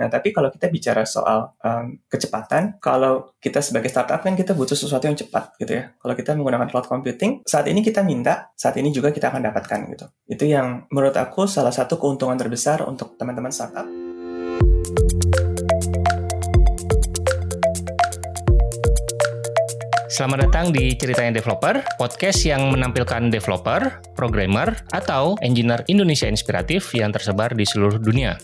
Nah, tapi kalau kita bicara soal um, kecepatan, kalau kita sebagai startup kan kita butuh sesuatu yang cepat gitu ya. Kalau kita menggunakan cloud computing, saat ini kita minta, saat ini juga kita akan dapatkan gitu. Itu yang menurut aku salah satu keuntungan terbesar untuk teman-teman startup. Selamat datang di Ceritanya Developer, podcast yang menampilkan developer, programmer, atau engineer Indonesia inspiratif yang tersebar di seluruh dunia.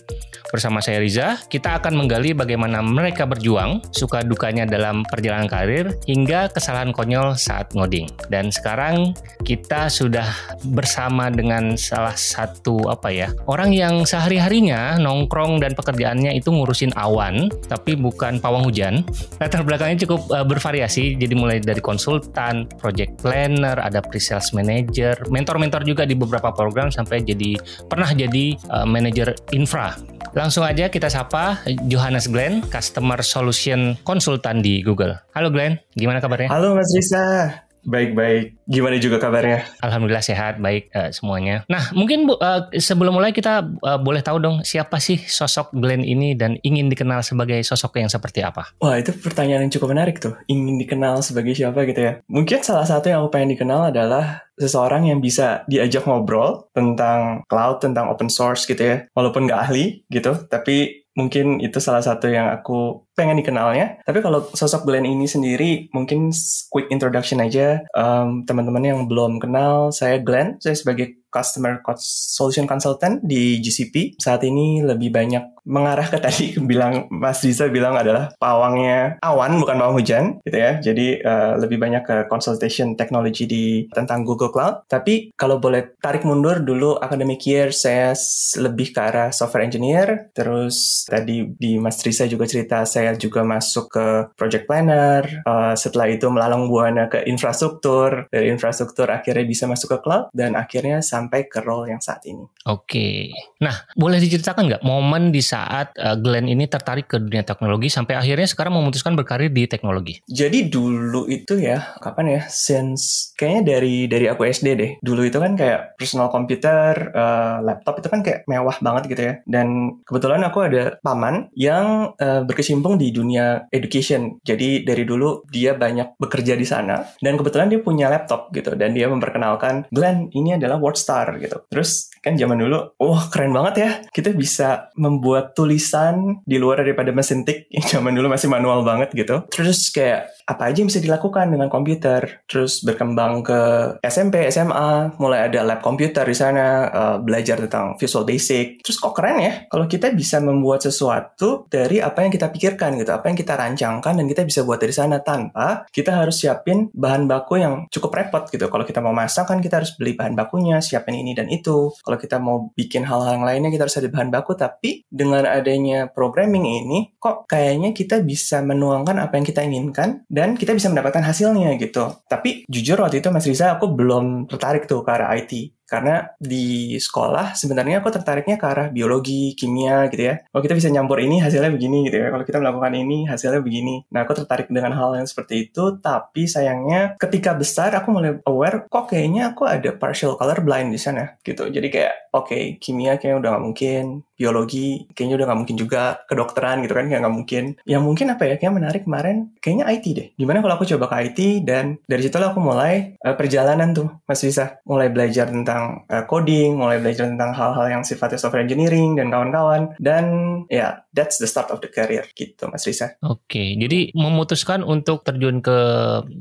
Bersama saya Riza, kita akan menggali bagaimana mereka berjuang, suka dukanya dalam perjalanan karir, hingga kesalahan konyol saat ngoding. Dan sekarang kita sudah bersama dengan salah satu apa ya, orang yang sehari-harinya nongkrong dan pekerjaannya itu ngurusin awan, tapi bukan pawang hujan. Latar belakangnya cukup uh, bervariasi, jadi mulai dari konsultan, project planner, ada pre-sales manager, mentor-mentor juga di beberapa program sampai jadi pernah jadi uh, manager infra. Langsung aja kita sapa Johannes Glenn, Customer Solution Consultant di Google. Halo Glenn, gimana kabarnya? Halo Mas Risa, Baik-baik. Gimana juga kabarnya? Alhamdulillah sehat, baik uh, semuanya. Nah, mungkin uh, sebelum mulai kita uh, boleh tahu dong siapa sih sosok Glenn ini dan ingin dikenal sebagai sosok yang seperti apa? Wah, itu pertanyaan yang cukup menarik tuh. Ingin dikenal sebagai siapa gitu ya. Mungkin salah satu yang aku pengen dikenal adalah seseorang yang bisa diajak ngobrol tentang cloud, tentang open source gitu ya. Walaupun nggak ahli gitu, tapi mungkin itu salah satu yang aku pengen dikenalnya. Tapi kalau sosok Glenn ini sendiri, mungkin quick introduction aja. Um, teman-teman yang belum kenal, saya Glenn. Saya sebagai Customer Solution Consultant di GCP. Saat ini lebih banyak mengarah ke tadi bilang Mas Riza bilang adalah pawangnya awan bukan pawang hujan gitu ya. Jadi uh, lebih banyak ke consultation technology di tentang Google Cloud. Tapi kalau boleh tarik mundur dulu academic year saya lebih ke arah software engineer. Terus tadi di Mas Riza juga cerita saya saya juga masuk ke project planner. Uh, setelah itu melalang buana ke infrastruktur. Dari infrastruktur akhirnya bisa masuk ke cloud dan akhirnya sampai ke role yang saat ini. Oke. Nah, boleh diceritakan nggak momen di saat uh, Glenn ini tertarik ke dunia teknologi sampai akhirnya sekarang memutuskan berkarir di teknologi? Jadi dulu itu ya, kapan ya? Since kayaknya dari dari aku SD deh. Dulu itu kan kayak personal computer, uh, laptop itu kan kayak mewah banget gitu ya. Dan kebetulan aku ada paman yang uh, berkecimpung di dunia education. Jadi dari dulu dia banyak bekerja di sana dan kebetulan dia punya laptop gitu dan dia memperkenalkan Glenn ini adalah WordStar gitu. Terus kan zaman dulu, wah keren banget ya kita bisa membuat tulisan di luar daripada mesin tik yang zaman dulu masih manual banget gitu. Terus kayak apa aja yang bisa dilakukan dengan komputer. Terus berkembang ke SMP, SMA, mulai ada lab komputer di sana, uh, belajar tentang Visual Basic. Terus kok keren ya kalau kita bisa membuat sesuatu dari apa yang kita pikirkan gitu, apa yang kita rancangkan dan kita bisa buat dari sana tanpa kita harus siapin bahan baku yang cukup repot gitu. Kalau kita mau masak kan kita harus beli bahan bakunya, siapin ini dan itu. Kalau kita mau bikin hal-hal yang lainnya kita harus ada bahan baku, tapi dengan adanya programming ini kok kayaknya kita bisa menuangkan apa yang kita inginkan dan kita bisa mendapatkan hasilnya gitu. Tapi jujur waktu itu Mas Riza aku belum tertarik tuh ke arah IT. Karena di sekolah sebenarnya aku tertariknya ke arah biologi, kimia gitu ya. Kalau kita bisa nyampur ini hasilnya begini gitu ya. Kalau kita melakukan ini hasilnya begini. Nah aku tertarik dengan hal yang seperti itu. Tapi sayangnya ketika besar aku mulai aware kok kayaknya aku ada partial color blind di sana gitu. Jadi kayak oke okay, kimia kayaknya udah gak mungkin. Biologi kayaknya udah gak mungkin juga. Kedokteran gitu kan kayak gak mungkin. Yang mungkin apa ya kayak menarik kemarin kayaknya IT deh. Gimana kalau aku coba ke IT dan dari situ aku mulai uh, perjalanan tuh Mas bisa mulai belajar tentang uh, coding, mulai belajar tentang hal-hal yang sifatnya software engineering dan kawan-kawan. Dan ya, yeah, that's the start of the career gitu Mas Risa. Oke, jadi memutuskan untuk terjun ke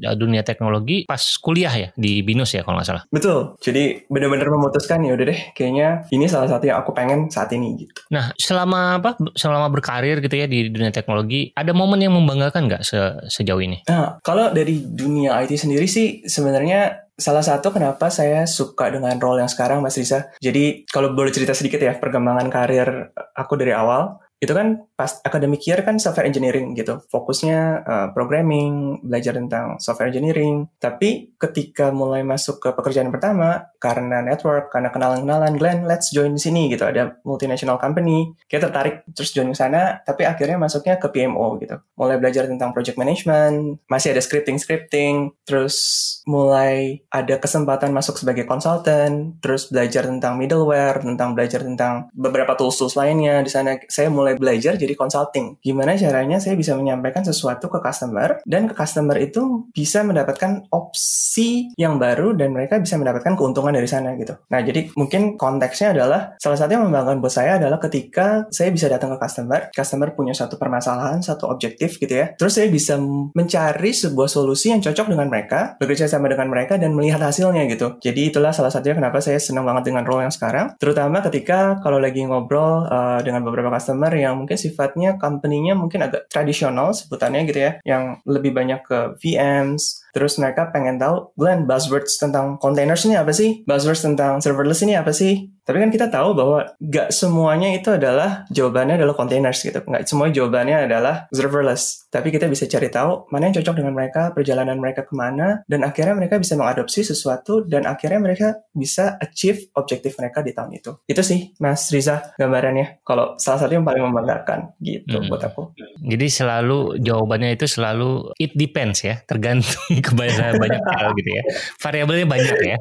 eh, dunia teknologi pas kuliah ya di BINUS ya kalau nggak salah. Betul. Jadi benar-benar memutuskan ya udah deh kayaknya ini salah satu yang aku pengen saat ini gitu. Nah, selama apa? Selama berkarir gitu ya di dunia teknologi, ada momen yang membanggakan nggak se sejauh ini? Nah, kalau dari dunia IT sendiri sih sebenarnya salah satu kenapa saya suka dengan role yang sekarang Mas Risa. Jadi kalau boleh cerita sedikit ya perkembangan karir aku dari awal itu kan pas academic year kan software engineering gitu. Fokusnya uh, programming belajar tentang software engineering. Tapi ketika mulai masuk ke pekerjaan pertama karena network karena kenalan-kenalan Glenn let's join di sini gitu. Ada multinational company kita tertarik terus join ke sana tapi akhirnya masuknya ke PMO gitu. Mulai belajar tentang project management masih ada scripting scripting. Terus mulai ada kesempatan masuk sebagai consultant terus belajar tentang middleware tentang belajar tentang beberapa tools tools lainnya di sana. Saya mulai belajar jadi consulting. Gimana caranya saya bisa menyampaikan sesuatu ke customer dan ke customer itu bisa mendapatkan opsi yang baru dan mereka bisa mendapatkan keuntungan dari sana gitu. Nah, jadi mungkin konteksnya adalah salah satu yang membanggakan buat saya adalah ketika saya bisa datang ke customer, customer punya satu permasalahan, satu objektif gitu ya. Terus saya bisa mencari sebuah solusi yang cocok dengan mereka, bekerja sama dengan mereka dan melihat hasilnya gitu. Jadi itulah salah satunya kenapa saya senang banget dengan role yang sekarang. Terutama ketika kalau lagi ngobrol uh, dengan beberapa customer yang mungkin sifatnya company-nya mungkin agak tradisional sebutannya gitu ya, yang lebih banyak ke VMs, Terus mereka pengen tahu, Glenn, buzzwords tentang containers ini apa sih? Buzzwords tentang serverless ini apa sih? Tapi kan kita tahu bahwa gak semuanya itu adalah jawabannya adalah containers gitu. Gak semua jawabannya adalah serverless. Tapi kita bisa cari tahu mana yang cocok dengan mereka, perjalanan mereka ke mana, dan akhirnya mereka bisa mengadopsi sesuatu, dan akhirnya mereka bisa achieve objektif mereka di tahun itu. Itu sih, Mas Riza, gambarannya. Kalau salah satu yang paling membanggakan gitu hmm. buat aku. Jadi selalu jawabannya itu selalu it depends ya, tergantung kebanyakan banyak hal gitu ya. Variabelnya banyak ya.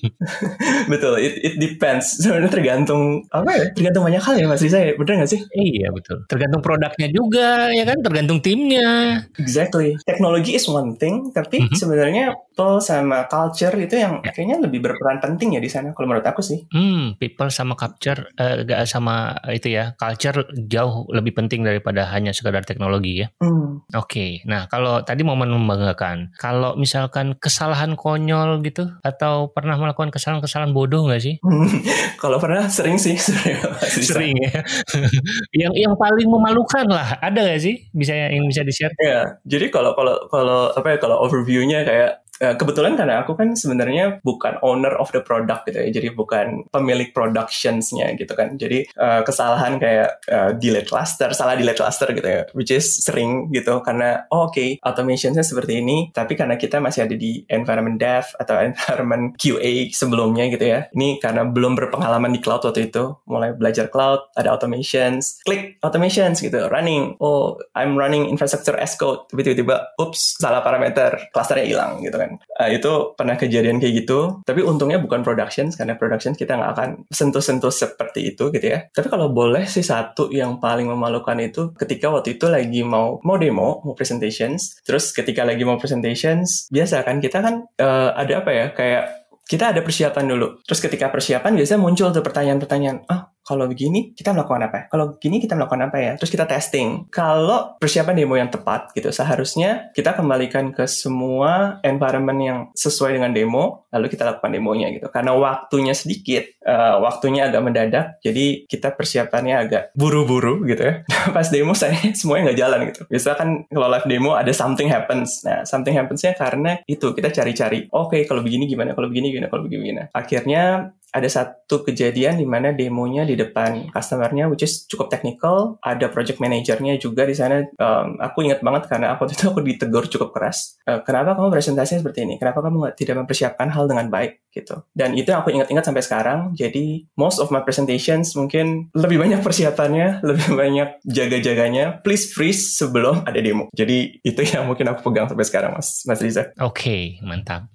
betul, it, it depends. Sebenarnya tergantung apa ya? Tergantung banyak hal ya Mas Riza ya. Bener gak sih? Iya betul. Tergantung produknya juga ya kan, tergantung timnya. Exactly. Teknologi is one thing, tapi mm -hmm. sebenarnya people sama culture itu yang ya. kayaknya lebih berperan penting ya di sana kalau menurut aku sih. Hmm, people sama culture uh, sama itu ya, culture jauh lebih penting daripada hanya sekadar teknologi ya. Hmm. Oke. Okay. Nah, kalau tadi momen membanggakan, kalau misalkan kesalahan konyol gitu atau pernah melakukan kesalahan-kesalahan bodoh nggak sih? kalau pernah sering sih, sering, sering ya. yang yang paling memalukan lah, ada nggak sih? Bisa yang bisa di share? Ya, jadi kalau kalau kalau apa ya kalau overviewnya kayak kebetulan karena aku kan sebenarnya bukan owner of the product gitu ya, jadi bukan pemilik productionsnya gitu kan. Jadi uh, kesalahan kayak uh, delete cluster, salah delete cluster gitu ya, which is sering gitu karena oh, oke okay, automationnya seperti ini, tapi karena kita masih ada di environment dev atau environment QA sebelumnya gitu ya. Ini karena belum berpengalaman di cloud waktu itu, mulai belajar cloud, ada automations, klik automations gitu, running. Oh, I'm running infrastructure as code, tapi tiba-tiba, ups, salah parameter, clusternya hilang gitu kan kan. Uh, itu pernah kejadian kayak gitu. Tapi untungnya bukan production karena production kita nggak akan sentuh-sentuh seperti itu gitu ya. Tapi kalau boleh sih satu yang paling memalukan itu ketika waktu itu lagi mau mau demo, mau presentations. Terus ketika lagi mau presentations, biasa kan kita kan uh, ada apa ya kayak kita ada persiapan dulu. Terus ketika persiapan biasanya muncul tuh pertanyaan-pertanyaan. Ah, kalau begini kita melakukan apa? Kalau begini kita melakukan apa ya? Terus kita testing. Kalau persiapan demo yang tepat gitu, seharusnya kita kembalikan ke semua environment yang sesuai dengan demo, lalu kita lakukan demonya gitu. Karena waktunya sedikit, uh, waktunya agak mendadak, jadi kita persiapannya agak buru-buru gitu ya. Pas demo saya semuanya nggak jalan gitu. Biasa kan kalau live demo ada something happens. Nah, something happensnya karena itu kita cari-cari. Oke, okay, kalau begini gimana? Kalau begini gimana? Kalau begini gimana? Akhirnya ada satu kejadian di mana demonya di depan customernya which is cukup technical. Ada project manajernya juga di sana. Um, aku ingat banget karena aku itu aku ditegur cukup keras. Uh, kenapa kamu presentasinya seperti ini? Kenapa kamu tidak mempersiapkan hal dengan baik gitu dan itu yang aku ingat-ingat sampai sekarang jadi most of my presentations mungkin lebih banyak persiapannya lebih banyak jaga-jaganya please freeze sebelum ada demo jadi itu yang mungkin aku pegang sampai sekarang mas mas Riza oke okay, mantap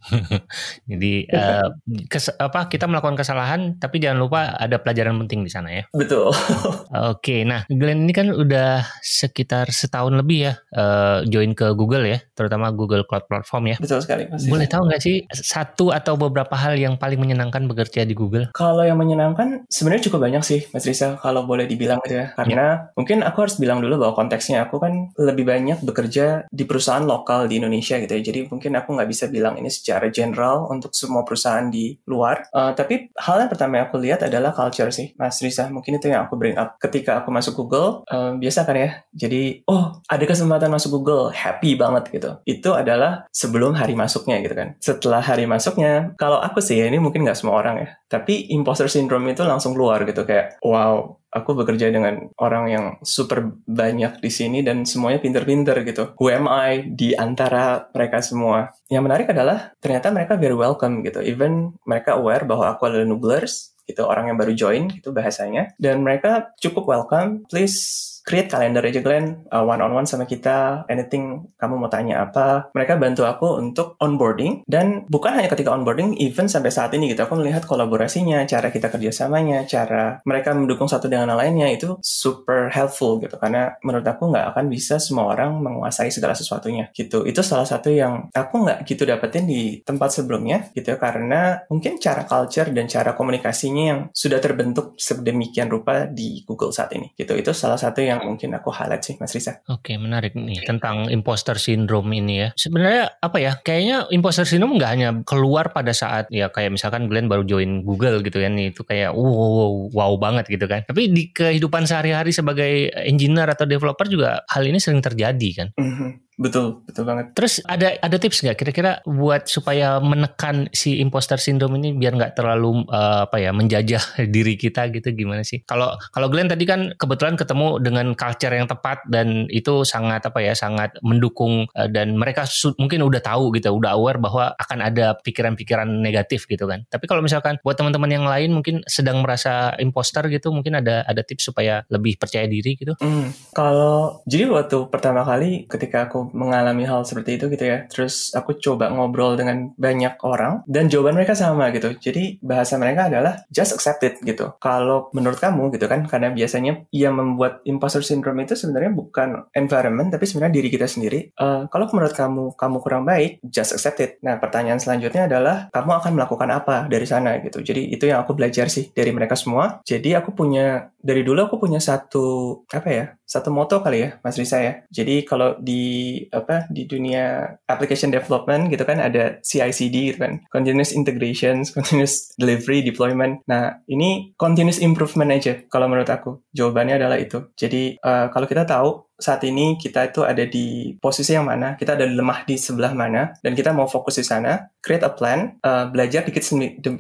jadi uh, kes, apa kita melakukan kesalahan tapi jangan lupa ada pelajaran penting di sana ya. Betul. Oke, nah Glenn ini kan udah sekitar setahun lebih ya uh, join ke Google ya, terutama Google Cloud Platform ya. Betul sekali. Pasti. Boleh tahu nggak sih satu atau beberapa hal yang paling menyenangkan bekerja di Google? Kalau yang menyenangkan sebenarnya cukup banyak sih, Mas Risa. Kalau boleh dibilang gitu ya, karena ya. mungkin aku harus bilang dulu bahwa konteksnya aku kan lebih banyak bekerja di perusahaan lokal di Indonesia gitu ya. Jadi mungkin aku nggak bisa bilang ini secara general untuk semua perusahaan di luar. Uh, tapi hal yang pertama yang aku lihat adalah culture sih, Mas Risa. Mungkin itu yang aku bring up. Ketika aku masuk Google, um, biasa kan ya. Jadi, oh ada kesempatan masuk Google, happy banget gitu. Itu adalah sebelum hari masuknya gitu kan. Setelah hari masuknya, kalau aku sih ya ini mungkin nggak semua orang ya. Tapi imposter syndrome itu langsung keluar gitu kayak, wow, aku bekerja dengan orang yang super banyak di sini dan semuanya pinter-pinter gitu. Who am I di antara mereka semua? Yang menarik adalah ternyata mereka very welcome gitu. Even mereka aware bahwa aku adalah nooblers gitu, orang yang baru join gitu bahasanya. Dan mereka cukup welcome. Please create kalender aja Glenn, uh, one on one sama kita, anything kamu mau tanya apa. Mereka bantu aku untuk onboarding dan bukan hanya ketika onboarding, even sampai saat ini gitu aku melihat kolaborasinya, cara kita kerjasamanya, cara mereka mendukung satu dengan lainnya itu super helpful gitu karena menurut aku nggak akan bisa semua orang menguasai segala sesuatunya gitu. Itu salah satu yang aku nggak gitu dapetin di tempat sebelumnya gitu karena mungkin cara culture dan cara komunikasinya yang sudah terbentuk sedemikian rupa di Google saat ini gitu. Itu salah satu yang mungkin aku highlight sih Mas Risa. Oke, menarik nih tentang imposter syndrome ini ya. Sebenarnya apa ya? Kayaknya imposter syndrome nggak hanya keluar pada saat ya kayak misalkan Glenn baru join Google gitu kan itu kayak wow, wow, wow banget gitu kan. Tapi di kehidupan sehari-hari sebagai engineer atau developer juga hal ini sering terjadi kan. Mm -hmm. Betul, betul banget. Terus ada ada tips nggak kira-kira buat supaya menekan si imposter syndrome ini biar nggak terlalu uh, apa ya menjajah diri kita gitu gimana sih? Kalau kalau Glenn tadi kan kebetulan ketemu dengan culture yang tepat dan itu sangat apa ya sangat mendukung uh, dan mereka mungkin udah tahu gitu, udah aware bahwa akan ada pikiran-pikiran negatif gitu kan. Tapi kalau misalkan buat teman-teman yang lain mungkin sedang merasa imposter gitu, mungkin ada ada tips supaya lebih percaya diri gitu? Hmm, kalau jadi waktu pertama kali ketika aku mengalami hal seperti itu gitu ya. Terus aku coba ngobrol dengan banyak orang dan jawaban mereka sama gitu. Jadi bahasa mereka adalah just accept it gitu. Kalau menurut kamu gitu kan, karena biasanya yang membuat imposter syndrome itu sebenarnya bukan environment tapi sebenarnya diri kita sendiri. Uh, kalau menurut kamu kamu kurang baik, just accept it. Nah pertanyaan selanjutnya adalah kamu akan melakukan apa dari sana gitu. Jadi itu yang aku belajar sih dari mereka semua. Jadi aku punya dari dulu aku punya satu apa ya satu moto kali ya Mas Risa ya. Jadi kalau di apa di dunia application development gitu kan ada CI/CD gitu kan, continuous integrations, continuous delivery, deployment. Nah ini continuous improvement aja kalau menurut aku jawabannya adalah itu. Jadi uh, kalau kita tahu saat ini kita itu ada di posisi yang mana, kita ada lemah di sebelah mana, dan kita mau fokus di sana, create a plan, uh, belajar dikit,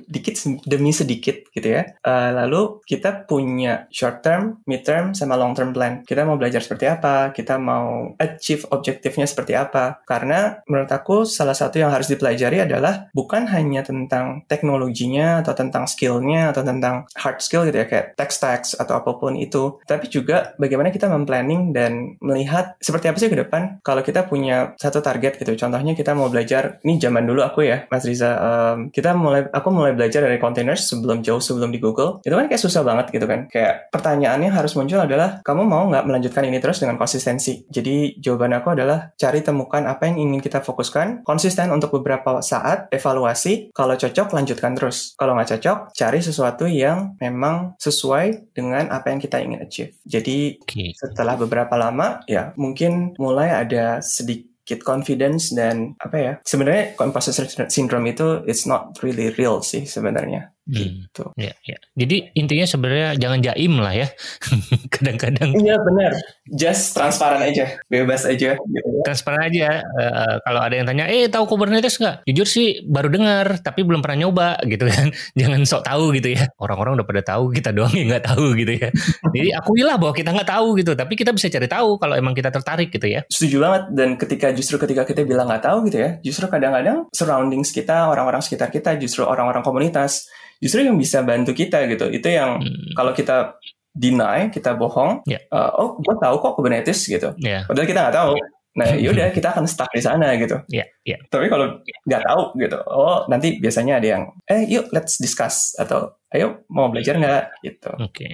dikit demi sedikit gitu ya. Uh, lalu kita punya short term, mid term, sama long term plan. Kita mau belajar seperti apa, kita mau achieve objektifnya seperti apa. Karena menurut aku salah satu yang harus dipelajari adalah bukan hanya tentang teknologinya atau tentang skillnya atau tentang hard skill gitu ya kayak text text atau apa pun itu, tapi juga bagaimana kita memplanning dan melihat seperti apa sih ke depan kalau kita punya satu target gitu. Contohnya kita mau belajar, ini zaman dulu aku ya, Mas Riza, um, kita mulai, aku mulai belajar dari containers sebelum jauh sebelum di Google. Itu kan kayak susah banget gitu kan. Kayak pertanyaannya harus muncul adalah, kamu mau nggak melanjutkan ini terus dengan konsistensi? Jadi jawaban aku adalah cari temukan apa yang ingin kita fokuskan, konsisten untuk beberapa saat, evaluasi, kalau cocok lanjutkan terus. Kalau nggak cocok, cari sesuatu yang memang sesuai dengan apa yang kita ingin achieve. Jadi okay. setelah beberapa lama pertama ya mungkin mulai ada sedikit confidence dan apa ya sebenarnya imposter syndrome itu it's not really real sih sebenarnya Hmm. gitu. Ya, ya. Jadi intinya sebenarnya jangan jaim lah ya. Kadang-kadang. Iya benar. Just transparan aja, bebas aja. Gitu. Transparan aja. Uh, kalau ada yang tanya, eh tahu Kubernetes nggak? Jujur sih baru dengar, tapi belum pernah nyoba gitu kan. Jangan sok tahu gitu ya. Orang-orang udah pada tahu, kita doang yang nggak tahu gitu ya. Jadi akuilah bahwa kita nggak tahu gitu, tapi kita bisa cari tahu kalau emang kita tertarik gitu ya. Setuju banget. Dan ketika justru ketika kita bilang nggak tahu gitu ya, justru kadang-kadang surroundings kita, orang-orang sekitar kita, justru orang-orang komunitas justru yang bisa bantu kita gitu itu yang hmm. kalau kita deny kita bohong yeah. Ya. uh, oh gue tahu kok Kubernetes gitu yeah. padahal kita nggak tahu nah yaudah kita akan stuck di sana gitu yeah, yeah. tapi kalau nggak tahu gitu oh nanti biasanya ada yang eh yuk let's discuss atau ayo mau belajar nggak gitu. Oke, okay.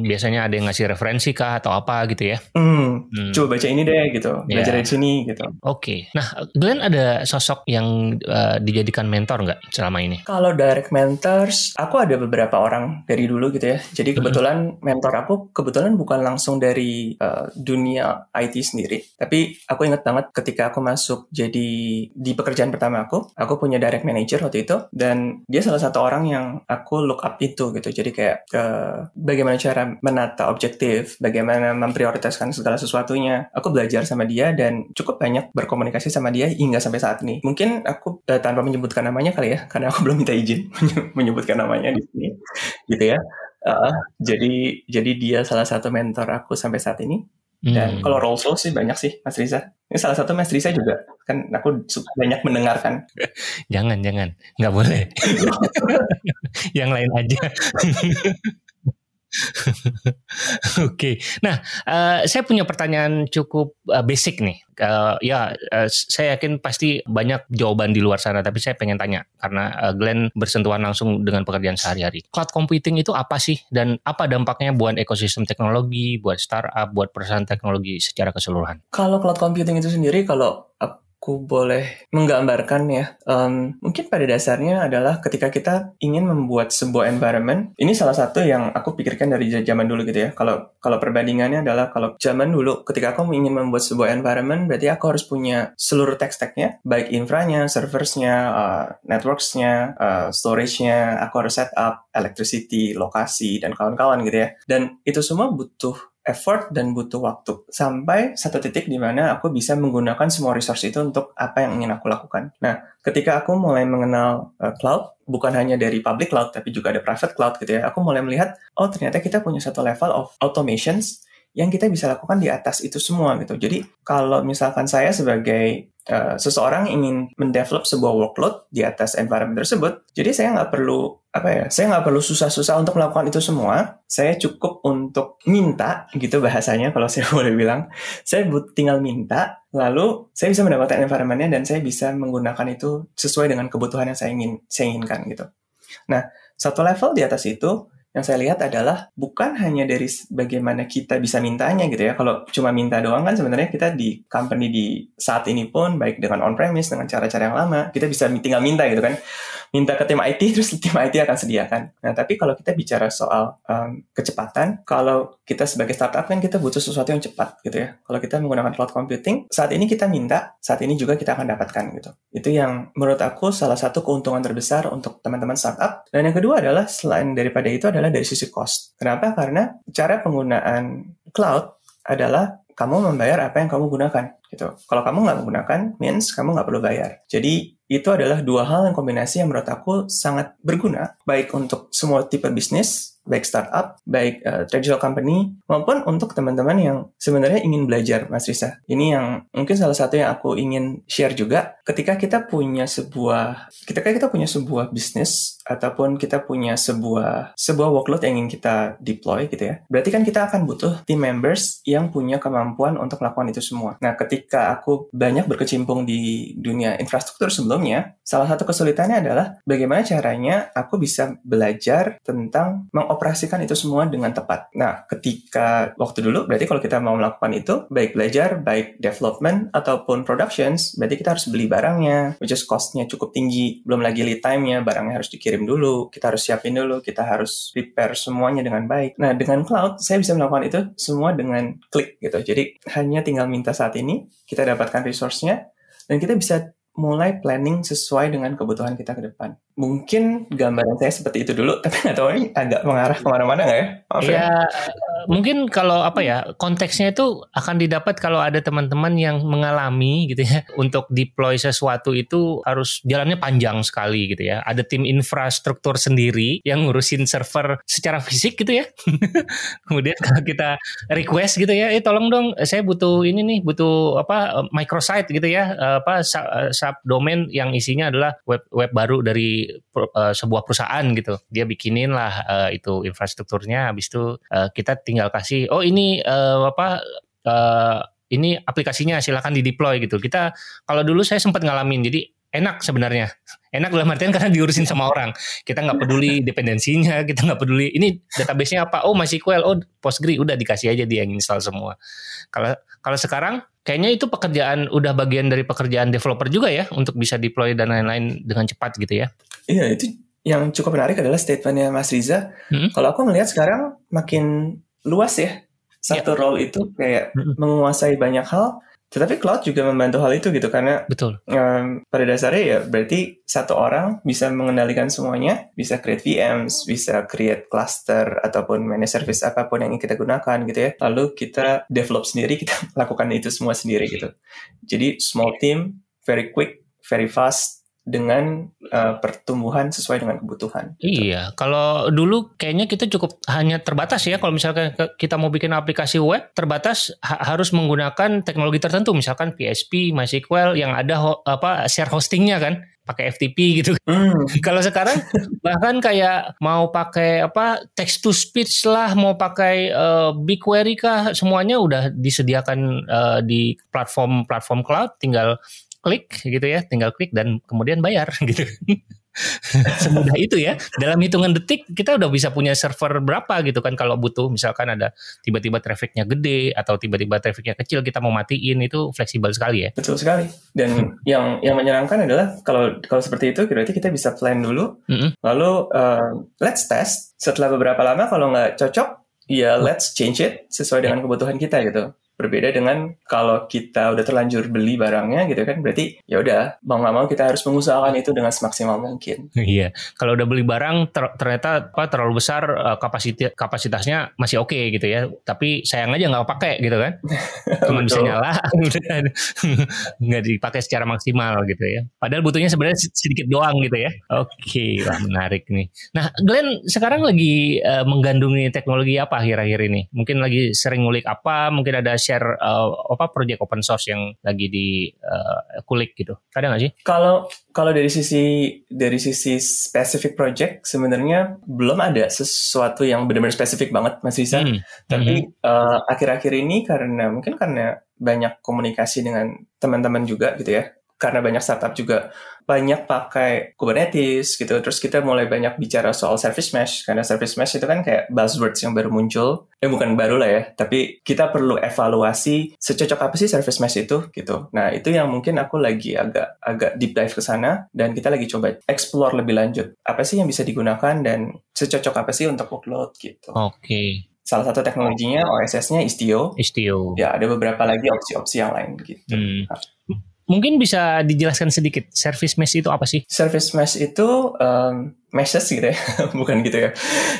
biasanya ada yang ngasih referensi kah atau apa gitu ya? Hmm, hmm. coba baca ini deh gitu, belajar yeah. dari sini gitu. Oke, okay. nah Glenn ada sosok yang uh, dijadikan mentor nggak selama ini? Kalau direct mentors, aku ada beberapa orang dari dulu gitu ya. Jadi hmm. kebetulan hmm. mentor aku kebetulan bukan langsung dari uh, dunia IT sendiri, tapi aku ingat banget ketika aku masuk jadi di pekerjaan pertama aku, aku punya direct manager waktu itu dan dia salah satu orang yang aku look up itu gitu. Jadi kayak uh, bagaimana cara menata objektif, bagaimana memprioritaskan segala sesuatunya. Aku belajar sama dia dan cukup banyak berkomunikasi sama dia hingga sampai saat ini. Mungkin aku uh, tanpa menyebutkan namanya kali ya, karena aku belum minta izin menyebutkan namanya di sini, gitu ya. Uh, jadi jadi dia salah satu mentor aku sampai saat ini. Dan hmm. kalau role soul sih banyak sih, Mas Riza. Ini salah satu Mas Riza juga. Kan aku banyak mendengarkan. jangan, jangan. Nggak boleh. Yang lain aja. Oke, okay. nah uh, saya punya pertanyaan cukup uh, basic nih. Uh, ya, uh, saya yakin pasti banyak jawaban di luar sana, tapi saya pengen tanya karena uh, Glenn bersentuhan langsung dengan pekerjaan sehari-hari. Cloud computing itu apa sih dan apa dampaknya buat ekosistem teknologi, buat startup, buat perusahaan teknologi secara keseluruhan? Kalau cloud computing itu sendiri, kalau aku boleh menggambarkan ya, um, mungkin pada dasarnya adalah ketika kita ingin membuat sebuah environment, ini salah satu yang aku pikirkan dari zaman dulu gitu ya. Kalau kalau perbandingannya adalah kalau zaman dulu ketika aku ingin membuat sebuah environment, berarti aku harus punya seluruh tech stack-nya, baik infranya, serversnya, uh, networks-nya, uh, storage-nya, aku harus set up electricity, lokasi, dan kawan-kawan gitu ya. Dan itu semua butuh effort dan butuh waktu sampai satu titik di mana aku bisa menggunakan semua resource itu untuk apa yang ingin aku lakukan. Nah, ketika aku mulai mengenal uh, cloud, bukan hanya dari public cloud tapi juga ada private cloud gitu ya, aku mulai melihat oh ternyata kita punya satu level of automations yang kita bisa lakukan di atas itu semua gitu. Jadi kalau misalkan saya sebagai uh, seseorang ingin mendevelop sebuah workload di atas environment tersebut, jadi saya nggak perlu apa ya saya nggak perlu susah-susah untuk melakukan itu semua. Saya cukup untuk minta gitu bahasanya kalau saya boleh bilang. Saya tinggal minta lalu saya bisa mendapatkan environmentnya dan saya bisa menggunakan itu sesuai dengan kebutuhan yang saya ingin saya inginkan gitu. Nah satu level di atas itu yang saya lihat adalah bukan hanya dari bagaimana kita bisa mintanya gitu ya. Kalau cuma minta doang kan sebenarnya kita di company di saat ini pun baik dengan on premise dengan cara-cara yang lama kita bisa tinggal minta gitu kan. Minta ke tim IT terus tim IT akan sediakan. Nah tapi kalau kita bicara soal um, kecepatan, kalau kita sebagai startup kan kita butuh sesuatu yang cepat gitu ya. Kalau kita menggunakan cloud computing saat ini kita minta, saat ini juga kita akan dapatkan gitu. Itu yang menurut aku salah satu keuntungan terbesar untuk teman-teman startup. Dan yang kedua adalah selain daripada itu adalah adalah dari sisi cost. Kenapa? Karena cara penggunaan cloud adalah kamu membayar apa yang kamu gunakan gitu. Kalau kamu nggak menggunakan, means kamu nggak perlu bayar. Jadi itu adalah dua hal yang kombinasi yang menurut aku sangat berguna, baik untuk semua tipe bisnis baik startup, baik uh, traditional company, maupun untuk teman-teman yang sebenarnya ingin belajar, Mas Risa. Ini yang mungkin salah satu yang aku ingin share juga. Ketika kita punya sebuah, ketika kita punya sebuah bisnis ataupun kita punya sebuah sebuah workload yang ingin kita deploy gitu ya, berarti kan kita akan butuh team members yang punya kemampuan untuk melakukan itu semua. Nah, ketika aku banyak berkecimpung di dunia infrastruktur sebelumnya, salah satu kesulitannya adalah bagaimana caranya aku bisa belajar tentang meng mengoperasikan itu semua dengan tepat. Nah, ketika waktu dulu, berarti kalau kita mau melakukan itu, baik belajar, baik development, ataupun productions, berarti kita harus beli barangnya, which is cost-nya cukup tinggi. Belum lagi lead time-nya, barangnya harus dikirim dulu, kita harus siapin dulu, kita harus prepare semuanya dengan baik. Nah, dengan cloud, saya bisa melakukan itu semua dengan klik gitu. Jadi, hanya tinggal minta saat ini, kita dapatkan resource-nya, dan kita bisa mulai planning sesuai dengan kebutuhan kita ke depan. Mungkin gambaran saya seperti itu dulu, tapi nggak tahu ini agak mengarah ke mana-mana nggak ya? Maaf ya, ya, mungkin kalau apa ya konteksnya itu akan didapat kalau ada teman-teman yang mengalami gitu ya untuk deploy sesuatu itu harus jalannya panjang sekali gitu ya. Ada tim infrastruktur sendiri yang ngurusin server secara fisik gitu ya. Kemudian kalau kita request gitu ya, eh tolong dong saya butuh ini nih, butuh apa microsite gitu ya, apa subdomain yang isinya adalah web web baru dari uh, sebuah perusahaan gitu. Dia bikinin lah uh, itu infrastrukturnya, habis itu uh, kita tinggal kasih, oh ini uh, apa? Uh, ini aplikasinya silakan di deploy gitu. Kita kalau dulu saya sempat ngalamin, jadi enak sebenarnya. Enak dalam artian karena diurusin sama orang. Kita nggak peduli dependensinya, kita nggak peduli ini database-nya apa. Oh MySQL, oh Postgre, udah dikasih aja dia yang install semua. Kalau kalau sekarang kayaknya itu pekerjaan udah bagian dari pekerjaan developer juga ya untuk bisa deploy dan lain-lain dengan cepat gitu ya. Iya, itu yang cukup menarik adalah statementnya Mas Riza. Hmm? Kalau aku melihat sekarang makin luas ya satu yeah. role itu kayak hmm. menguasai banyak hal. Tetapi cloud juga membantu hal itu gitu karena betul. Um, pada dasarnya ya berarti satu orang bisa mengendalikan semuanya, bisa create VMs, bisa create cluster ataupun manage service apa pun yang kita gunakan gitu ya. Lalu kita develop sendiri, kita lakukan itu semua sendiri gitu. Jadi small team, very quick, very fast, dengan uh, pertumbuhan sesuai dengan kebutuhan. Iya, kalau dulu kayaknya kita cukup hanya terbatas ya kalau misalkan kita mau bikin aplikasi web terbatas ha harus menggunakan teknologi tertentu misalkan PHP, MySQL yang ada ho apa share hostingnya kan pakai FTP gitu. Mm. Kalau sekarang bahkan kayak mau pakai apa text to speech lah, mau pakai uh, BigQuery kah, semuanya udah disediakan uh, di platform-platform cloud, tinggal klik gitu ya, tinggal klik dan kemudian bayar gitu. Semudah itu ya. Dalam hitungan detik kita udah bisa punya server berapa gitu kan kalau butuh misalkan ada tiba-tiba trafficnya gede atau tiba-tiba trafficnya kecil kita mau matiin itu fleksibel sekali ya. Betul sekali. Dan yang yang menyenangkan adalah kalau kalau seperti itu berarti kita bisa plan dulu. Mm -hmm. Lalu uh, let's test. Setelah beberapa lama kalau nggak cocok ya let's change it sesuai dengan kebutuhan kita gitu. Berbeda dengan kalau kita udah terlanjur beli barangnya gitu kan, berarti ya udah mau nggak mau kita harus mengusahakan itu dengan semaksimal mungkin. Iya, kalau udah beli barang ter ternyata apa terlalu besar uh, kapasitas kapasitasnya masih oke okay, gitu ya, tapi sayang aja nggak pakai gitu kan, cuma bisa nyala, nggak dipakai secara maksimal gitu ya. Padahal butuhnya sebenarnya sedikit doang gitu ya. Oke, okay, wah menarik nih. Nah, Glenn sekarang lagi uh, menggandungi teknologi apa akhir-akhir ini? Mungkin lagi sering ngulik apa? Mungkin ada share uh, apa project open source yang lagi di uh, kulik gitu. Ada nggak sih? Kalau kalau dari sisi dari sisi specific project sebenarnya belum ada sesuatu yang benar-benar spesifik banget Mas Risa. Hmm. Tapi hmm. Uh, akhir-akhir ini karena mungkin karena banyak komunikasi dengan teman-teman juga gitu ya. Karena banyak startup juga banyak pakai Kubernetes gitu. Terus kita mulai banyak bicara soal service mesh karena service mesh itu kan kayak buzzwords yang baru muncul. Eh bukan baru lah ya, tapi kita perlu evaluasi secocok apa sih service mesh itu gitu. Nah, itu yang mungkin aku lagi agak agak deep dive ke sana dan kita lagi coba explore lebih lanjut. Apa sih yang bisa digunakan dan secocok apa sih untuk workload gitu. Oke. Okay. Salah satu teknologinya OSS-nya Istio. Istio. Ya, ada beberapa lagi opsi-opsi yang lain gitu. Hmm. Nah. Mungkin bisa dijelaskan sedikit service mesh itu apa sih? Service mesh itu um, meshes gitu ya, bukan gitu ya.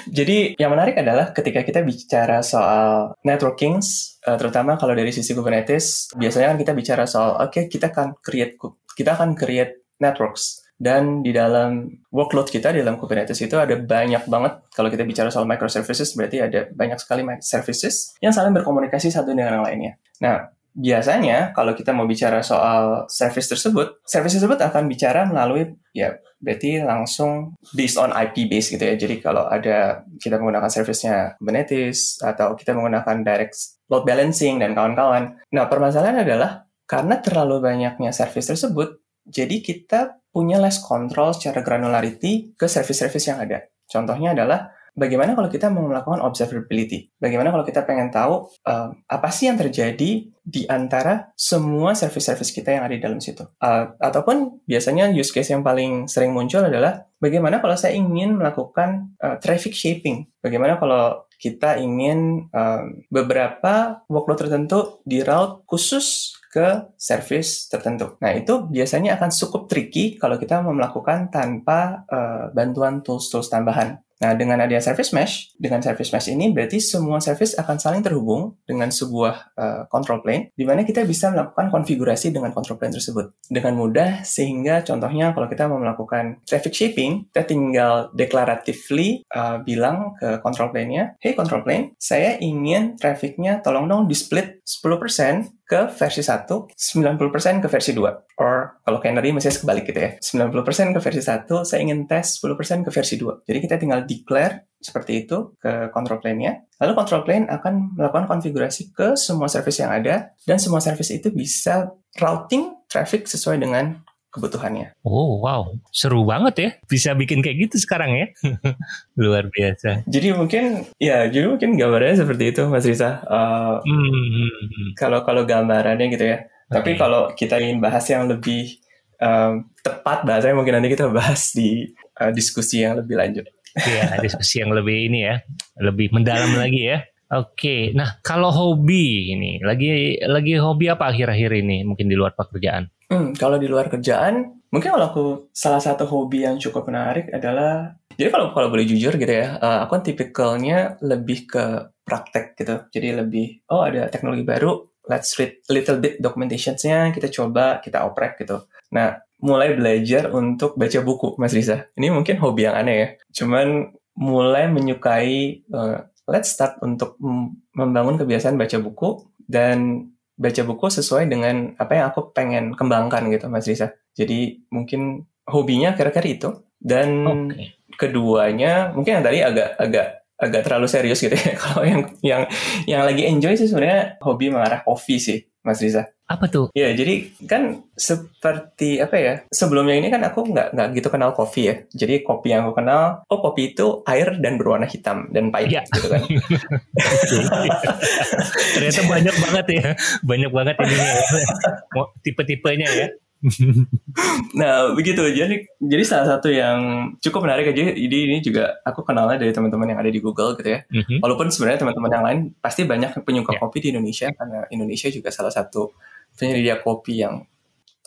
Jadi yang menarik adalah ketika kita bicara soal networking, uh, terutama kalau dari sisi Kubernetes, biasanya kan kita bicara soal oke okay, kita akan create kita akan create networks dan di dalam workload kita di dalam Kubernetes itu ada banyak banget kalau kita bicara soal microservices berarti ada banyak sekali services yang saling berkomunikasi satu dengan yang lainnya. Nah, biasanya kalau kita mau bicara soal service tersebut, service tersebut akan bicara melalui ya berarti langsung based on IP base gitu ya. Jadi kalau ada kita menggunakan service-nya Kubernetes atau kita menggunakan direct load balancing dan kawan-kawan. Nah, permasalahan adalah karena terlalu banyaknya service tersebut, jadi kita punya less control secara granularity ke service-service yang ada. Contohnya adalah bagaimana kalau kita mau melakukan observability? Bagaimana kalau kita pengen tahu uh, apa sih yang terjadi di antara semua service-service kita yang ada di dalam situ? Uh, ataupun biasanya use case yang paling sering muncul adalah bagaimana kalau saya ingin melakukan uh, traffic shaping? Bagaimana kalau kita ingin um, beberapa workload tertentu di route khusus ke service tertentu. Nah, itu biasanya akan cukup tricky kalau kita mau melakukan tanpa uh, bantuan tools-tools tambahan. Nah, dengan adanya service mesh, dengan service mesh ini berarti semua service akan saling terhubung dengan sebuah uh, control plane, di mana kita bisa melakukan konfigurasi dengan control plane tersebut dengan mudah, sehingga contohnya kalau kita mau melakukan traffic shaping, kita tinggal declaratively uh, bilang ke control plane-nya, hey control plane, saya ingin trafficnya tolong dong di split 10% ke versi 1, 90% ke versi 2. Or kalau Canary masih kebalik gitu ya. 90% ke versi 1, saya ingin tes 10% ke versi 2. Jadi kita tinggal declare seperti itu ke control plane-nya. Lalu control plane akan melakukan konfigurasi ke semua service yang ada dan semua service itu bisa routing traffic sesuai dengan kebutuhannya. Oh wow, seru banget ya. Bisa bikin kayak gitu sekarang ya. Luar biasa. Jadi mungkin ya, jadi mungkin gambarannya seperti itu Mas Risa. Uh, hmm. Kalau kalau gambarannya gitu ya. Okay. Tapi kalau kita ingin bahas yang lebih um, tepat bahasanya mungkin nanti kita bahas di uh, diskusi yang lebih lanjut. Iya, diskusi yang lebih ini ya, lebih mendalam lagi ya. Oke, nah kalau hobi ini, lagi lagi hobi apa akhir-akhir ini mungkin di luar pekerjaan? Hmm, kalau di luar kerjaan, mungkin kalau aku salah satu hobi yang cukup menarik adalah jadi kalau kalau boleh jujur gitu ya, uh, aku kan tipikalnya lebih ke praktek gitu. Jadi lebih oh ada teknologi baru, let's read little bit documentationsnya, kita coba, kita oprek gitu. Nah, mulai belajar untuk baca buku, Mas Riza. Ini mungkin hobi yang aneh ya. Cuman mulai menyukai, uh, let's start untuk membangun kebiasaan baca buku dan baca buku sesuai dengan apa yang aku pengen kembangkan gitu, Mas Riza. Jadi mungkin hobinya kira-kira itu. Dan okay. keduanya mungkin yang tadi agak agak agak terlalu serius gitu ya. Kalau yang yang yang lagi enjoy sih sebenarnya hobi mengarah kopi sih, Mas Riza. Apa tuh? Ya, jadi kan seperti apa ya? Sebelumnya ini kan aku nggak nggak gitu kenal kopi ya. Jadi kopi yang aku kenal, oh kopi itu air dan berwarna hitam dan pahit ya. gitu kan. Ternyata banyak banget ya, banyak banget ini ya. tipe-tipenya ya. nah begitu jadi jadi salah satu yang cukup menarik aja jadi ini juga aku kenalnya dari teman-teman yang ada di Google gitu ya mm-hmm. walaupun sebenarnya teman-teman yang lain pasti banyak penyuka yeah. kopi di Indonesia karena Indonesia juga salah satu penyedia kopi yang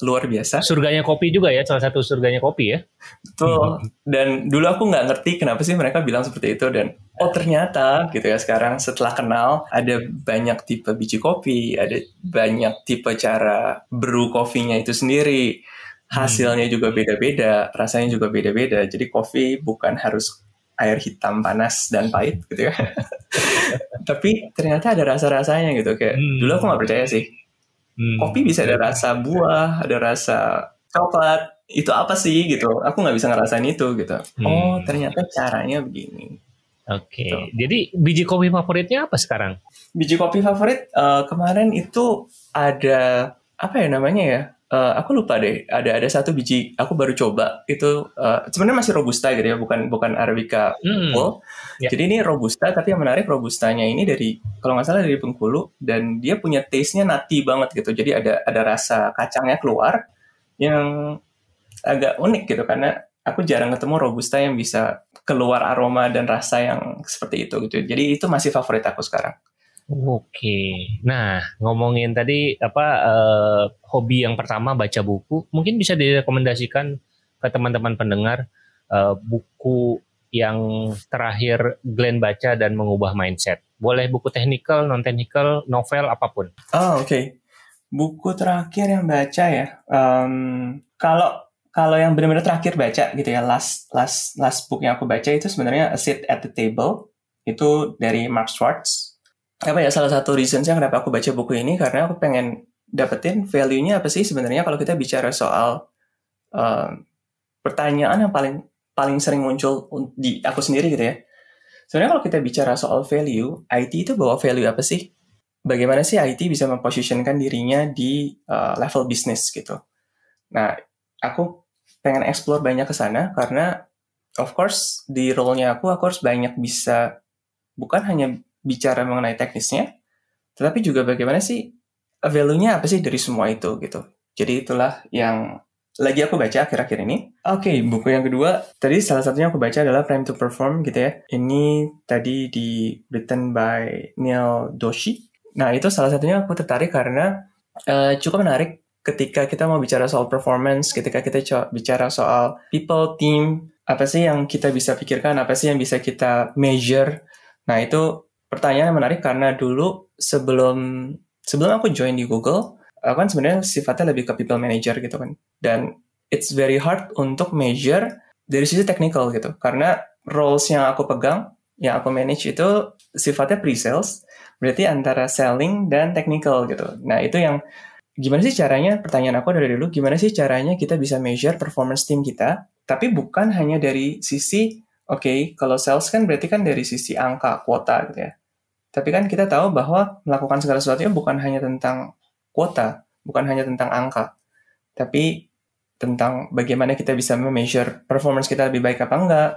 luar biasa. Surganya kopi juga ya, salah satu surganya kopi ya. Betul. Dan dulu aku nggak ngerti kenapa sih mereka bilang seperti itu dan oh ternyata gitu ya sekarang setelah kenal ada banyak tipe biji kopi, ada banyak tipe cara brew kopinya itu sendiri. Hasilnya hmm. juga beda-beda, rasanya juga beda-beda. Jadi kopi bukan harus air hitam panas dan pahit gitu ya. Tapi ternyata ada rasa-rasanya gitu kayak hmm. dulu aku nggak percaya sih Hmm. Kopi bisa ada rasa buah, ada rasa coklat. Itu apa sih gitu? Aku nggak bisa ngerasain itu gitu. Hmm. Oh ternyata caranya begini. Oke. Okay. Gitu. Jadi biji kopi favoritnya apa sekarang? Biji kopi favorit uh, kemarin itu ada apa ya namanya ya? uh, aku lupa deh ada ada satu biji aku baru coba itu uh, sebenarnya masih robusta gitu ya bukan bukan arabica mm. full yeah. jadi ini robusta tapi yang menarik robustanya ini dari kalau nggak salah dari Bengkulu dan dia punya taste-nya nati banget gitu jadi ada ada rasa kacangnya keluar yang agak unik gitu karena aku jarang ketemu robusta yang bisa keluar aroma dan rasa yang seperti itu gitu jadi itu masih favorit aku sekarang Oke. Nah, ngomongin tadi apa uh, hobi yang pertama baca buku, mungkin bisa direkomendasikan ke teman-teman pendengar uh, buku yang terakhir Glenn baca dan mengubah mindset. Boleh buku technical, non technical, novel apa pun. Oh, oke. Okay. Buku terakhir yang baca ya. Um, kalau kalau yang benar-benar terakhir baca gitu ya, last last last book yang aku baca itu sebenarnya A Sit at the Table. Itu dari Mark Schwartz apa ya salah satu reasonsnya kenapa aku baca buku ini karena aku pengen dapetin value-nya apa sih sebenarnya kalau kita bicara soal uh, pertanyaan yang paling paling sering muncul di aku sendiri gitu ya. Sebenarnya kalau kita bicara soal value, IT itu bawa value apa sih? Bagaimana sih IT bisa memposisikan dirinya di uh, level bisnis gitu? Nah, aku pengen explore banyak ke sana karena of course di role-nya aku aku harus banyak bisa bukan hanya bicara mengenai teknisnya, tetapi juga bagaimana sih value-nya apa sih dari semua itu gitu. Jadi itulah yang lagi aku baca akhir-akhir ini. Oke, okay, buku yang kedua tadi salah satunya aku baca adalah Prime to Perform gitu ya. Ini tadi di written by Neil Doshi. Nah itu salah satunya aku tertarik karena uh, cukup menarik ketika kita mau bicara soal performance, ketika kita bicara soal people, team, apa sih yang kita bisa pikirkan, apa sih yang bisa kita measure. Nah itu pertanyaan yang menarik karena dulu sebelum sebelum aku join di Google, aku kan sebenarnya sifatnya lebih ke people manager gitu kan. Dan it's very hard untuk measure dari sisi technical gitu. Karena roles yang aku pegang, yang aku manage itu sifatnya pre-sales, berarti antara selling dan technical gitu. Nah, itu yang gimana sih caranya, pertanyaan aku dari dulu, gimana sih caranya kita bisa measure performance tim kita, tapi bukan hanya dari sisi Oke, okay, kalau sales kan berarti kan dari sisi angka, kuota gitu ya. Tapi kan kita tahu bahwa melakukan segala sesuatu bukan hanya tentang kuota, bukan hanya tentang angka, tapi tentang bagaimana kita bisa measure performance kita lebih baik apa enggak,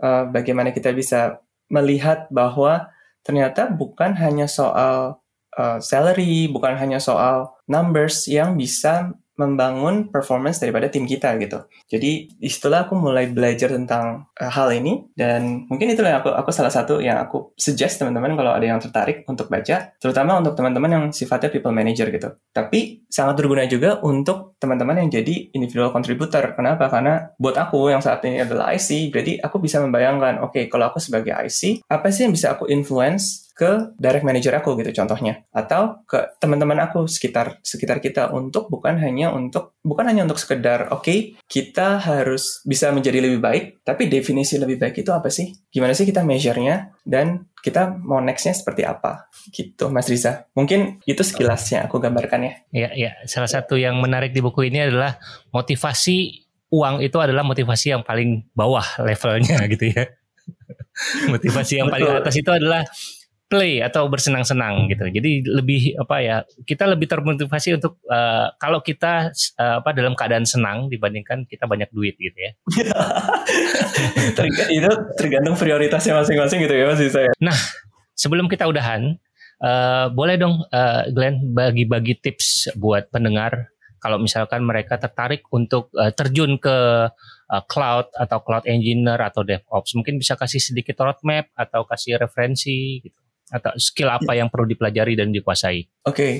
uh, bagaimana kita bisa melihat bahwa ternyata bukan hanya soal uh, salary, bukan hanya soal numbers yang bisa membangun performance daripada tim kita gitu. Jadi istilah aku mulai belajar tentang uh, hal ini dan mungkin itulah yang aku aku salah satu yang aku suggest teman-teman kalau ada yang tertarik untuk baca, terutama untuk teman-teman yang sifatnya people manager gitu. Tapi sangat berguna juga untuk teman-teman yang jadi individual contributor. Kenapa? Karena buat aku yang saat ini adalah IC, berarti aku bisa membayangkan, oke, okay, kalau aku sebagai IC, apa sih yang bisa aku influence ke direct manager aku gitu contohnya. Atau ke teman-teman aku sekitar sekitar kita untuk bukan hanya untuk bukan hanya untuk sekedar oke okay, kita harus bisa menjadi lebih baik tapi definisi lebih baik itu apa sih? Gimana sih kita measure-nya? Dan kita mau next-nya seperti apa? Gitu Mas Riza. Mungkin itu sekilasnya aku gambarkan ya. Ya ya salah satu yang menarik di buku ini adalah motivasi uang itu adalah motivasi yang paling bawah levelnya gitu ya. Motivasi yang paling atas itu adalah play atau bersenang-senang gitu. Jadi lebih apa ya kita lebih termotivasi untuk uh, kalau kita uh, apa dalam keadaan senang dibandingkan kita banyak duit gitu ya. itu tergantung prioritasnya masing-masing gitu ya Mas saya. Nah sebelum kita udahan uh, boleh dong uh, Glenn bagi-bagi tips buat pendengar kalau misalkan mereka tertarik untuk uh, terjun ke uh, cloud atau cloud engineer atau DevOps mungkin bisa kasih sedikit roadmap atau kasih referensi gitu atau skill apa yang perlu dipelajari dan dikuasai? Oke, okay.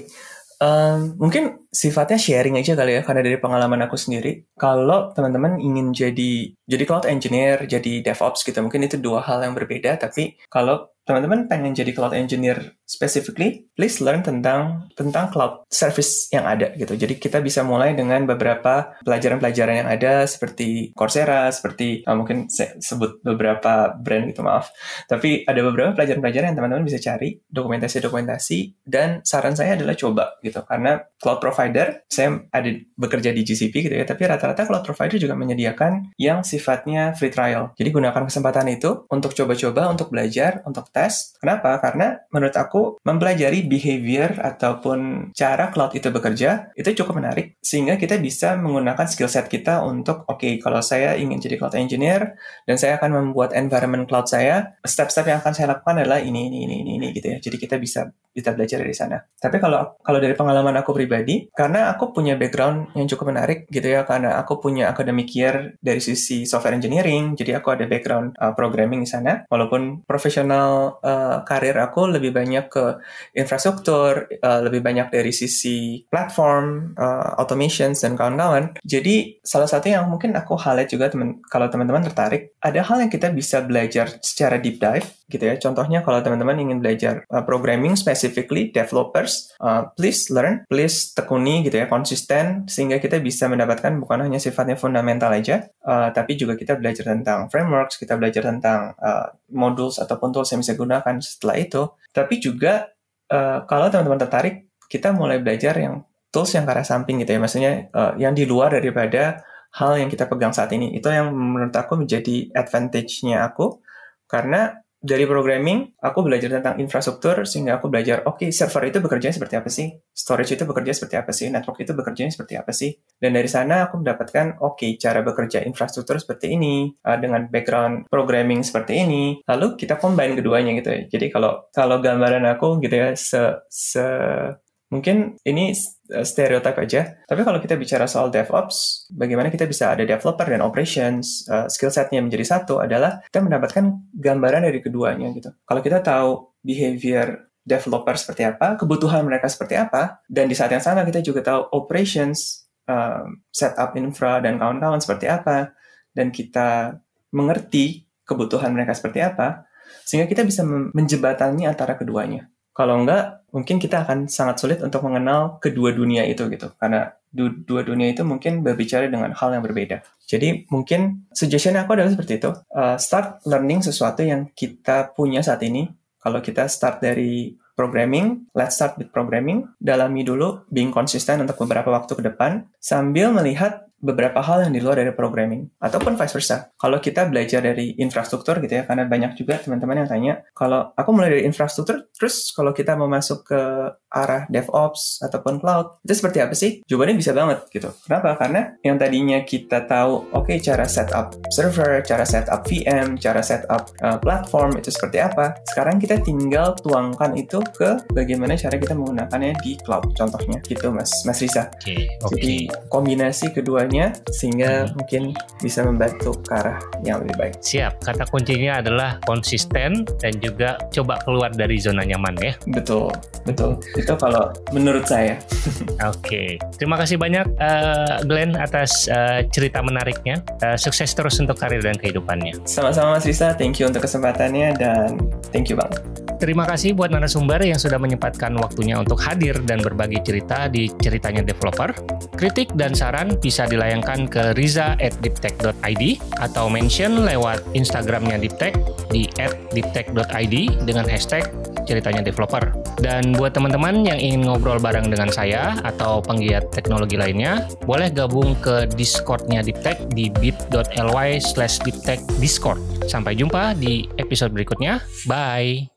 um, mungkin sifatnya sharing aja kali ya, karena dari pengalaman aku sendiri, kalau teman-teman ingin jadi jadi cloud engineer, jadi DevOps gitu, mungkin itu dua hal yang berbeda. Tapi kalau teman-teman pengen jadi cloud engineer specifically, please learn tentang tentang cloud service yang ada gitu. Jadi kita bisa mulai dengan beberapa pelajaran-pelajaran yang ada seperti Coursera, seperti uh, mungkin saya sebut beberapa brand gitu maaf. Tapi ada beberapa pelajaran-pelajaran yang teman-teman bisa cari, dokumentasi-dokumentasi dan saran saya adalah coba gitu. Karena cloud provider saya ada bekerja di GCP gitu ya, tapi rata-rata cloud provider juga menyediakan yang sifatnya free trial. Jadi gunakan kesempatan itu untuk coba-coba, untuk belajar, untuk tes. Kenapa? Karena menurut aku mempelajari behavior ataupun cara cloud itu bekerja itu cukup menarik sehingga kita bisa menggunakan skill set kita untuk oke okay, kalau saya ingin jadi cloud engineer dan saya akan membuat environment cloud saya, step-step yang akan saya lakukan adalah ini ini ini ini, ini gitu ya. Jadi kita bisa bisa belajar dari sana. Tapi kalau kalau dari pengalaman aku pribadi, karena aku punya background yang cukup menarik gitu ya, karena aku punya academic year dari sisi software engineering, jadi aku ada background uh, programming di sana. Walaupun profesional uh, karir aku lebih banyak ke infrastruktur, uh, lebih banyak dari sisi platform, uh, automations dan kawan-kawan. Jadi salah satu yang mungkin aku highlight juga temen, kalau teman-teman tertarik, ada hal yang kita bisa belajar secara deep dive gitu ya. Contohnya kalau teman-teman ingin belajar uh, programming specifically developers, uh, please learn, please tekuni gitu ya, konsisten sehingga kita bisa mendapatkan bukan hanya sifatnya fundamental aja, uh, tapi juga kita belajar tentang frameworks, kita belajar tentang uh, modules ataupun tools yang bisa gunakan setelah itu. Tapi juga uh, kalau teman-teman tertarik, kita mulai belajar yang tools yang ke arah samping gitu ya, maksudnya uh, yang di luar daripada hal yang kita pegang saat ini. Itu yang menurut aku menjadi advantage-nya aku karena dari programming, aku belajar tentang infrastruktur sehingga aku belajar, oke, okay, server itu bekerja seperti apa sih? Storage itu bekerja seperti apa sih? Network itu bekerja seperti apa sih? Dan dari sana aku mendapatkan, oke, okay, cara bekerja infrastruktur seperti ini, uh, dengan background programming seperti ini. Lalu kita combine keduanya gitu ya. Jadi kalau kalau gambaran aku gitu ya, se, se Mungkin ini uh, stereotip aja, tapi kalau kita bicara soal DevOps, bagaimana kita bisa ada developer dan operations, uh, skill setnya menjadi satu adalah kita mendapatkan gambaran dari keduanya gitu. Kalau kita tahu behavior developer seperti apa, kebutuhan mereka seperti apa, dan di saat yang sama kita juga tahu operations, um, setup infra dan kawan-kawan seperti apa, dan kita mengerti kebutuhan mereka seperti apa, sehingga kita bisa menjebatani antara keduanya. Kalau enggak, mungkin kita akan sangat sulit untuk mengenal kedua dunia itu gitu. Karena du dua dunia itu mungkin berbicara dengan hal yang berbeda. Jadi mungkin suggestion aku adalah seperti itu. Uh, start learning sesuatu yang kita punya saat ini. Kalau kita start dari programming, let's start with programming. Dalami dulu, being konsisten untuk beberapa waktu ke depan, sambil melihat beberapa hal yang di luar dari programming ataupun vice versa. Kalau kita belajar dari infrastruktur gitu ya, karena banyak juga teman-teman yang tanya, kalau aku mulai dari infrastruktur, terus kalau kita mau masuk ke arah DevOps ataupun cloud, itu seperti apa sih? Jawabannya bisa banget gitu. Kenapa? Karena yang tadinya kita tahu, oke okay, cara setup server, cara setup VM, cara setup uh, platform itu seperti apa, sekarang kita tinggal tuangkan itu ke bagaimana cara kita menggunakannya di cloud, contohnya gitu Mas Mas Risa. Okay, okay. Jadi kombinasi kedua sehingga hmm. mungkin bisa membantu ke arah yang lebih baik. Siap. Kata kuncinya adalah konsisten dan juga coba keluar dari zona nyaman ya. Betul, betul. Itu kalau menurut saya. Oke, terima kasih banyak uh, Glenn atas uh, cerita menariknya. Uh, sukses terus untuk karir dan kehidupannya. Sama-sama Mas Risa, thank you untuk kesempatannya dan thank you banget. Terima kasih buat narasumber yang sudah menyempatkan waktunya untuk hadir dan berbagi cerita di ceritanya developer. Kritik dan saran bisa dilayangkan ke riza@diptech.id atau mention lewat Instagramnya Diptech di @diptech.id dengan hashtag ceritanya developer. Dan buat teman-teman yang ingin ngobrol bareng dengan saya atau penggiat teknologi lainnya, boleh gabung ke Discordnya Diptech di bit.ly slash Discord. Sampai jumpa di episode berikutnya. Bye!